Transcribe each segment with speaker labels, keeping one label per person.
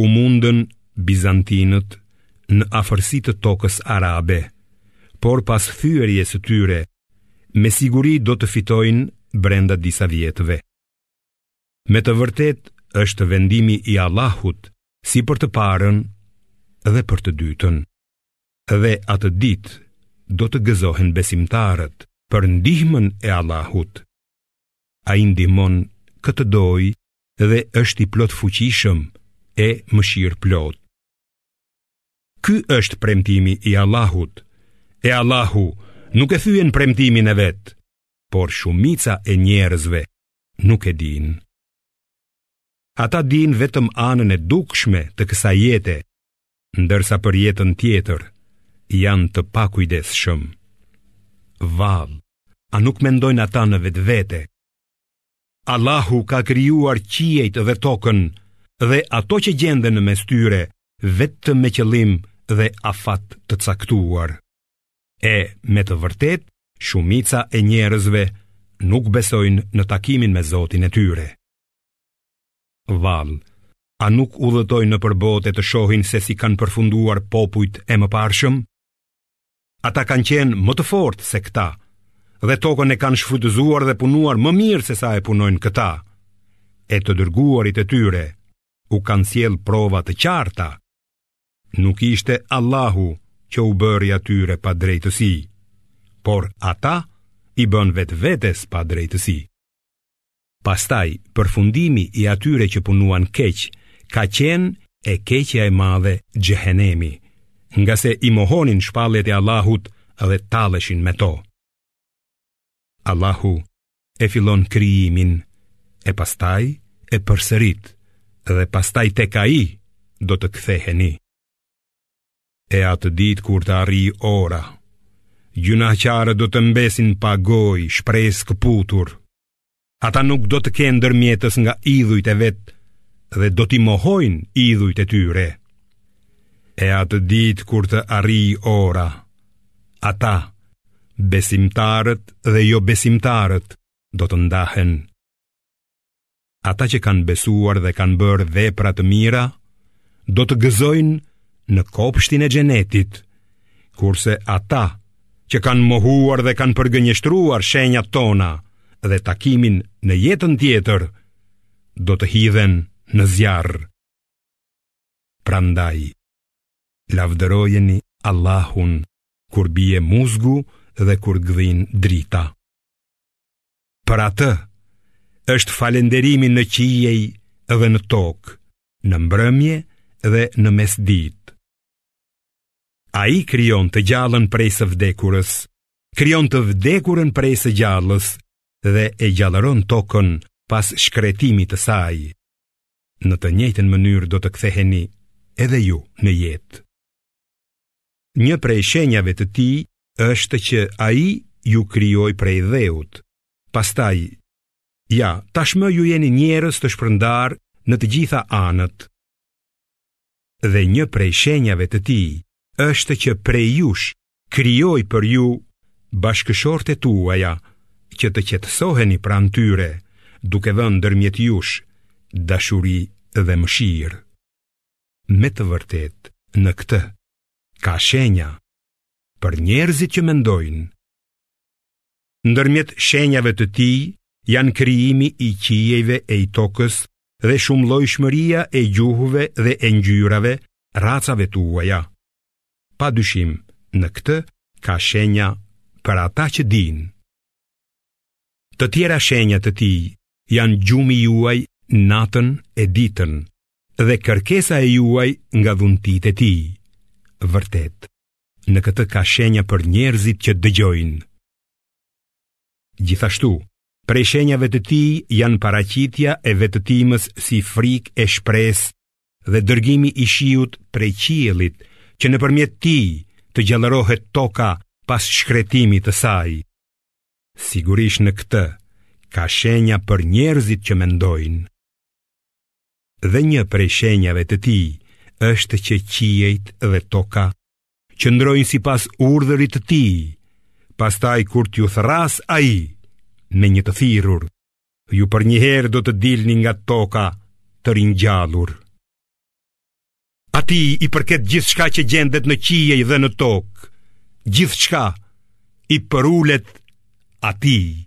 Speaker 1: u mundën bizantinët në afërsi të tokës arabe, por pas thyerjes së tyre, me siguri do të fitojnë brenda disa vjetëve. Me të vërtetë është vendimi i Allahut si për të parën dhe për të dytën. Dhe atë ditë do të gëzohen besimtarët për ndihmën e Allahut. Ai ndihmon kë të dojë dhe është i plotfuqishëm e mëshirëplotë. Ky është premtimi i Allahut, e Allahu nuk e thyen premtimin e vet, por shumica e njerëzve nuk e dinë. Ata dinë vetëm anën e dukshme të kësaj jete, ndërsa për jetën tjetër janë të pakujdesshëm. Vallë, a nuk mendojnë ata në vetvete? Allahu ka krijuar qiejt dhe tokën dhe ato që gjenden në mes tyre vetëm me qëllim dhe afat të caktuar. E me të vërtetë, shumica e njerëzve nuk besojnë në takimin me Zotin e tyre. Vallë, a nuk udhëtojnë nëpër botë e të shohin se si kanë përfunduar popujt e mëparshëm? Ata kanë qenë më të fortë se këta dhe tokën e kanë shfrytëzuar dhe punuar më mirë sesa e punojnë këta. E të dërguarit e tyre u kanë sjellë prova të qarta. Nuk ishte Allahu që u bëri atyre padrejtësi, por ata i bënë vetvetes padrejtësi. Pastaj, përfundimi i atyre që punuan keq ka qenë e keqja e madhe xhehenemi, ngase i mohonin shpalljet e Allahut dhe talleshin me to. Allahu e fillon krijimin e pastaj e përsërit dhe pastaj tek ai do të ktheheni. E atë ditë kur të arrijë ora, gjynahqarët do të mbesin pa gojë, shpresëkëputur. Ata nuk do të kenë ndërmjetës nga idhujt e vet dhe do t'i mohojnë idhujt e tyre. E atë ditë kur të arrijë ora, ata besimtarët dhe jobesimtarët do të ndahen. Ata që kanë besuar dhe kanë bërë vepra të mira do të gëzojnë në kopshtin e xhenetit, kurse ata që kanë mohuar dhe kanë përgënjeshtruar shenjat tona dhe takimin në jetën tjetër, do të hidhen në zjarr. Prandaj, lavdërojeni Allahun kur bie muzgu dhe kur gdhin drita. Për atë është falenderimi në qiej dhe në tokë, në mbrëmje dhe në mesditë. Ai krijon të gjallën prej së vdekurës, krijon të vdekurën prej së gjallës dhe e gjallëron tokën pas shkretimit të saj. Në të njëjtën mënyrë do të ktheheni edhe ju në jetë. Një prej shenjave të tij është që ai ju krijoi prej dheut. Pastaj, ja, tashmë ju jeni njerëz të shpërndarë në të gjitha anët. Dhe një prej shenjave të tij është që prej jush krijoi për ju bashkëshortet tuaja që të qetësoheni pranë tyre, duke vënë ndërmjet jush dashuri dhe mëshirë. me të vërtetë në këtë ka shenja për njerëzit që mendojnë. Ndërmjet shenjave të tij janë krijimi i qiejve e i tokës dhe shumëllojshmëria e gjuhëve dhe e ngjyrave, racave tuaja. Pa dyshim në këtë ka shenja për ata që dinë. Të tjera shenja të tij janë gjumi juaj natën e ditën dhe kërkesa e juaj nga dhuntitë e tij. Vërtet, në këtë ka shenja për njerëzit që dëgjojnë. Gjithashtu, prej shenjave të tij janë paraqitja e vetëtimës si frikë e shpresë dhe dërgimi i shiut prej qiellit që nëpërmjet tij të gjallërohet toka pas shkretimit të saj. Sigurisht në këtë ka shenja për njerëzit që mendojnë. Dhe një prej shenjave të tij është që qiejt dhe toka qëndrojnë sipas urdhërit të tij, pastaj kur t'ju thërrasë ai me një të thirrur, ju përnjëherë do të dilni nga toka të ringjallur. Atij i përket gjithçka që gjendet në qiej dhe në tokë, gjithçka i përulet atij.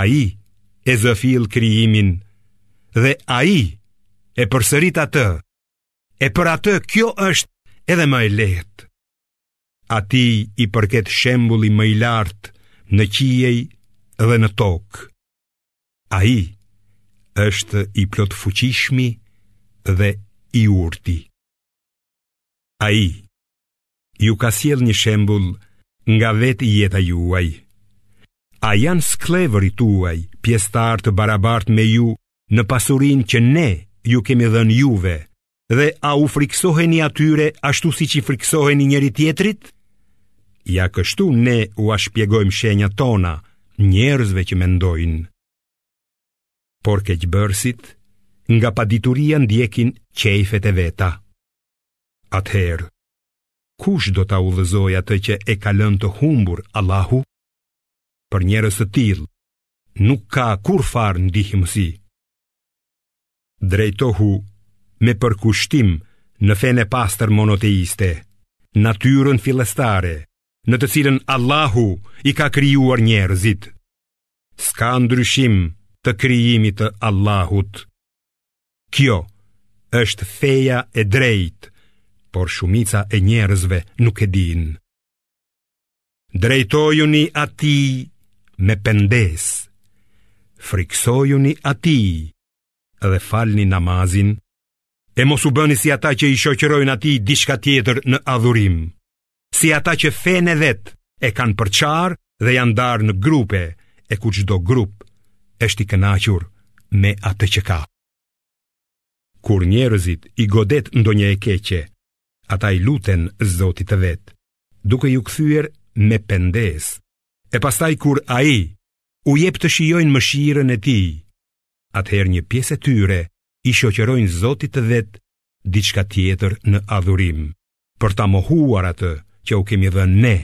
Speaker 1: Ai e zë fill krijimin dhe ai e përsërit atë, e për atë kjo është edhe më e lehtë. Atij i përket shembulli më i lartë në qiej dhe në tokë. Ai është i plotfuqishmi dhe i urti. Ai ju ka sjellë një shembul nga vetë jeta juaj. A janë skllevërit tuaj pjesëtarë të barabartë me ju në pasurinë që ne ju kemi dhënë juve Dhe a u frikësoheni atyre ashtu siç i frikësoheni njëri-tjetrit? Ja kështu ne ua shpjegojmë shenjat tona njerëzve që mendojnë. Por keqbërësit nga padituria ndjekin qejfet e veta. Atëherë, kush do ta udhëzojë atë që e ka lënë të humbur Allahu? Për njerëz të tillë, nuk ka kurrfarë ndihmësi. Drejtohu me përkushtim në fenë e pastër monoteiste, natyrën fillestare, në të cilën Allahu i ka krijuar njerëzit. S'ka ndryshim të krijimit të Allahut. Kjo është feja e drejtë, por shumica e njerëzve nuk e dinë. Drejtojuni atij me pendesë Frikësojuni atij dhe falni namazin E mos u bëni si ata që i shoqërojnë atij diçka tjetër në adhurim Si ata që fenë e vet e kanë përçarë dhe janë ndarë në grupe E ku çdo grup është i kënaqur me atë që ka Kur njerëzit i godet ndonjë e keqe Ata i luten Zotit të vet duke iu kthyer me pendesë, e pastaj kur ai u jep të shijojnë mëshirën e tij, atëherë një pjesë e tyre i shoqërojnë Zotit të vet diçka tjetër në adhurim, për ta mohuar atë që u kemi dhënë ne,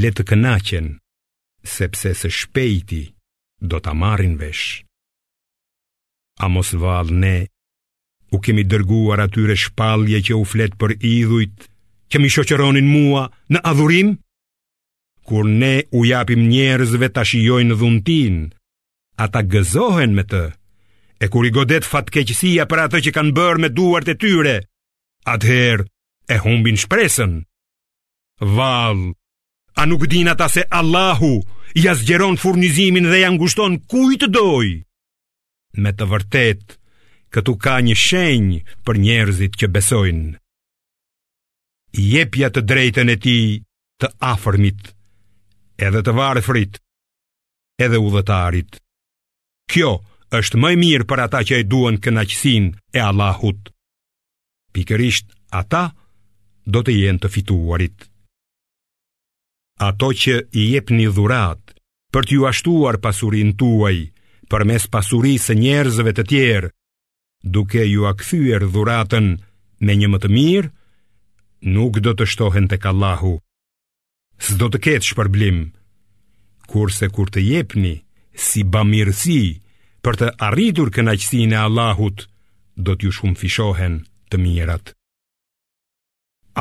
Speaker 1: le të kënaqen, sepse së shpejti do ta marrin vesh. A mos vallë ne u kemi dërguar atyre shpallje që u flet për idhujt që m'i shoqëronin mua në adhurim, kur ne u japim njerëzve ta shijojnë dhuntinë, ata gëzohen me të, e kur i godet fatkeqësia për atë që kanë bërë me duart e tyre, atëherë e humbin shpresën. Vallë, a nuk dinë ata se Allahu ia zgjeron furnizimin dhe ia ngushton kujt të dojë? Me të vërtetë, këtu ka një shenjë për njerëzit që besojnë. Jepia të drejtën e tij të afërmit, edhe të varfrit, edhe udhëtarit. Kjo është më e mirë për ata që e duan kënaqësinë e Allahut. Pikërisht ata do të jenë të fituarit. Ato që i jepni dhuratë për t'jua shtuar pasurinë tuaj përmes pasurisë së njerëzve të tjerë, duke jua kthyer dhuratën me një më të mirë, nuk do të shtohen tek Allahu. S'do të ketë shpërblim, kurse kur të jepni si bamirësi për të arritur kënaqësinë e Allahut, do t'ju shumëfishohen të mirat.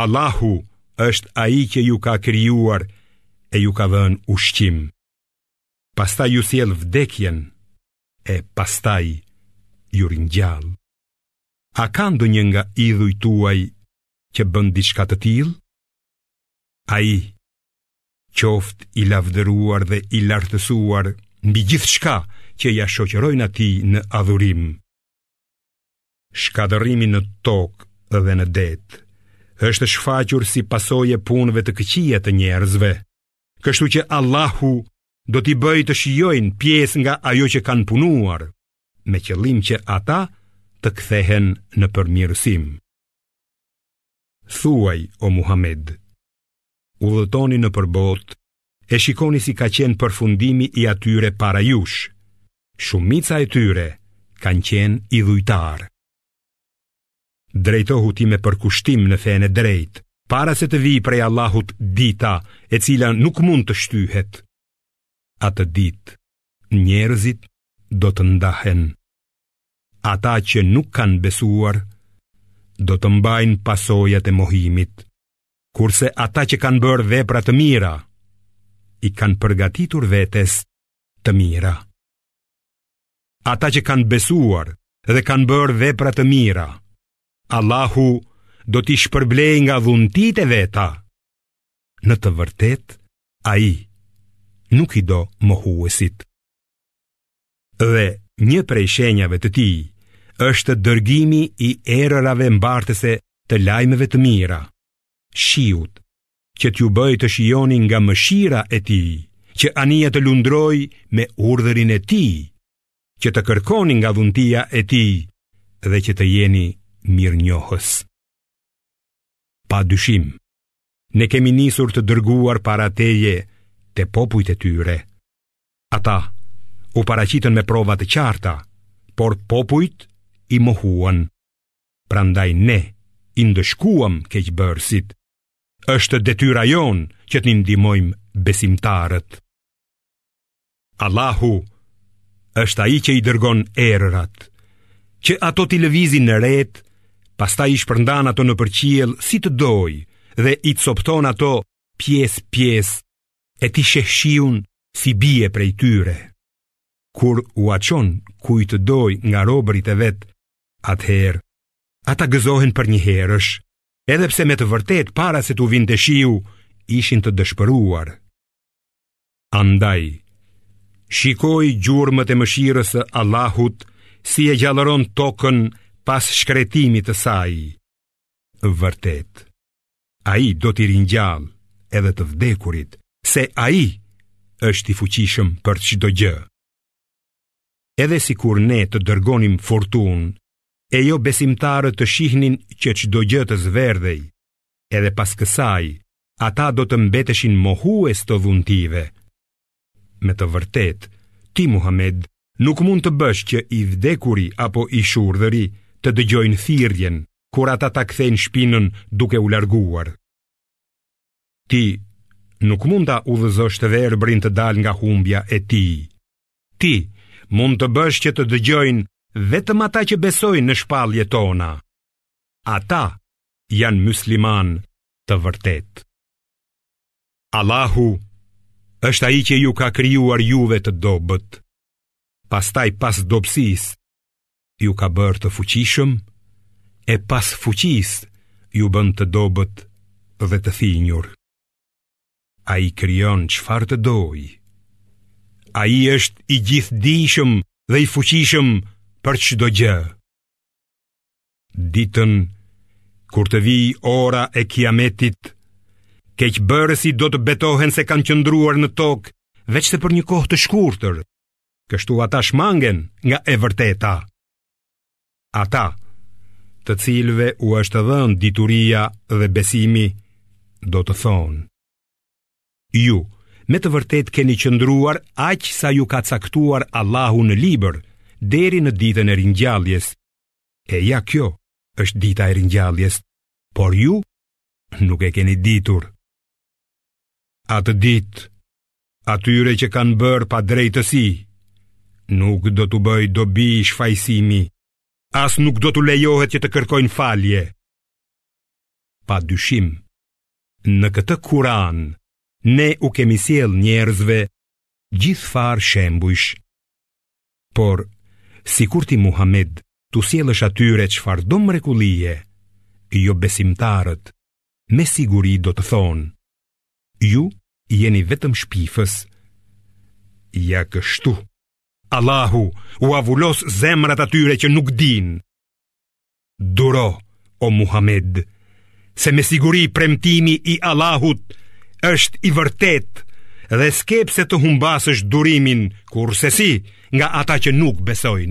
Speaker 1: Allahu është ai që ju ka krijuar e ju ka dhënë ushqim. Pastaj ju sjell vdekjen e pastaj ju ringjall. A ka ndonjë nga idhujt tuaj që bën diçka të tillë? Ai qoftë i lavdëruar dhe i lartësuar mbi gjithçka që ia shoqërojnë atij në adhurim. Shkatërrimi në tokë dhe në det është shfaqur si pasojë e punëve të këqija të njerëzve. Kështu që Allahu do t'i bëjë të shijojnë pjesë nga ajo që kanë punuar, me qëllim që ata të kthehen në përmirësim. Thuaj o Muhammed, udhëtoni nëpër botë e shikoni si ka qenë përfundimi i atyre para jush. Shumica e tyre kanë qenë idhujtarë. Drejtohu ti me përkushtim në fenë e drejtë, para se të vijë prej Allahut dita e cila nuk mund të shtyhet. Atë ditë, njerëzit do të ndahen. Ata që nuk kanë besuar, do të mbajnë pasojat e mohimit Kurse ata që kanë bërë vepra të mira, i kanë përgatitur vetes të mira. Ata që kanë besuar dhe kanë bërë vepra të mira, Allahu do t'i shpërblejë nga dhuntitë e veta. Në të vërtetë, ai nuk i do mohuesit. Dhe një prej shenjave të tij është dërgimi i erërave mbartëse të lajmeve të mira, shiut, që t'ju bëjë të shijoni nga mëshira e tij, që anija të lundrojë me urdhërin e tij, që të kërkoni nga dhuntia e tij dhe që të jeni mirënjohës. Pa dyshim, ne kemi nisur të dërguar para teje te popujt e tyre, Ata u paraqitën me prova të qarta, por popujt i mohuan. Prandaj ne i ndëshkuam keqbërësit. Është detyra jonë që t'i ndihmojmë besimtarët. Allahu është ai që i dërgon erërat, që ato t'i lëvizin retë, pastaj i shpërndan ato nëpër qiell si të dojë dhe i copëton ato pjesë-pjesë e ti sheh shiun si bie prej tyre. Kur u çon kujt të dojë nga robërit e vet, atëherë, ata gëzohen përnjëherësh, edhe pse me të vërtetë para se t'u vinte shiu, ishin të dëshpëruar. Andaj, shikoji gjurmët e mëshirës së Allahut si e gjallëron tokën pas shkretimit të saj. Vërtet, Ai do t'i ringjallë edhe të vdekurit, se ai është i fuqishëm për çdo gjë. Edhe sikur ne të dërgonim furtunë, e jobesimtarët të shihnin që çdo gjë të zverdhej, edhe pas kësaj, ata do të mbeteshin mohues të dhuntive. Me të vërtetë, ti Muhamed nuk mund të bësh që i vdekuri apo i shurdhri të dëgjojnë thirrjen kur ata ta kthejnë shpinën duke u larguar. Ti nuk mund ta udhëzosh të verbrin të dalë nga humbja e tij. Ti mund të bësh që të dëgjojnë vetëm ata që besojnë në shpalljet tona. Ata janë myslimanë të vërtetë. Allahu është ai që ju ka krijuar juve të dobët. Pastaj pas dobësisë ju ka bërë të fuqishëm e pas fuqisë ju bën të dobët dhe të thinjur. Ai krijon çfarë të dojë Ai është i gjithëdijshëm dhe i fuqishëm për çdo gjë Ditën, kur të vijë ora e kiametit, keqbërësit do të betohen se kanë qëndruar në tokë veçse për një kohë të shkurtër, kështu ata shmangen nga e vërteta. Ata, të cilëve u është dhënë dituria dhe besimi, do të thonë. Ju, me të vërtetë keni qëndruar aq sa ju ka caktuar Allahu në libër, deri në ditën e ringjalljes, E ja kjo është dita e ringjalljes, por ju nuk e keni ditur. Atë ditë, atyre që kanë bërë padrejtësi, nuk do t'u bëjë dobi shfajësimi, as nuk do t'u lejohet që të kërkojnë falje. Pa dyshim, në këtë Kuran, ne u kemi sjellë njerëzve gjithfarë shembujsh. Por, sikur ti Muhammed, t'u sjellësh atyre çfarëdo mrekullie, jobesimtarët, me siguri do të thonë, ju jeni vetëm shpifës. Ja kështu, Allahu ua vulos zemrat atyre që nuk dinë. Duro, o Muhammed, se me siguri premtimi i Allahut është i vërtetë dhe s'ke pse ta humbasësh durimin kurrsesi nga ata që nuk besojnë.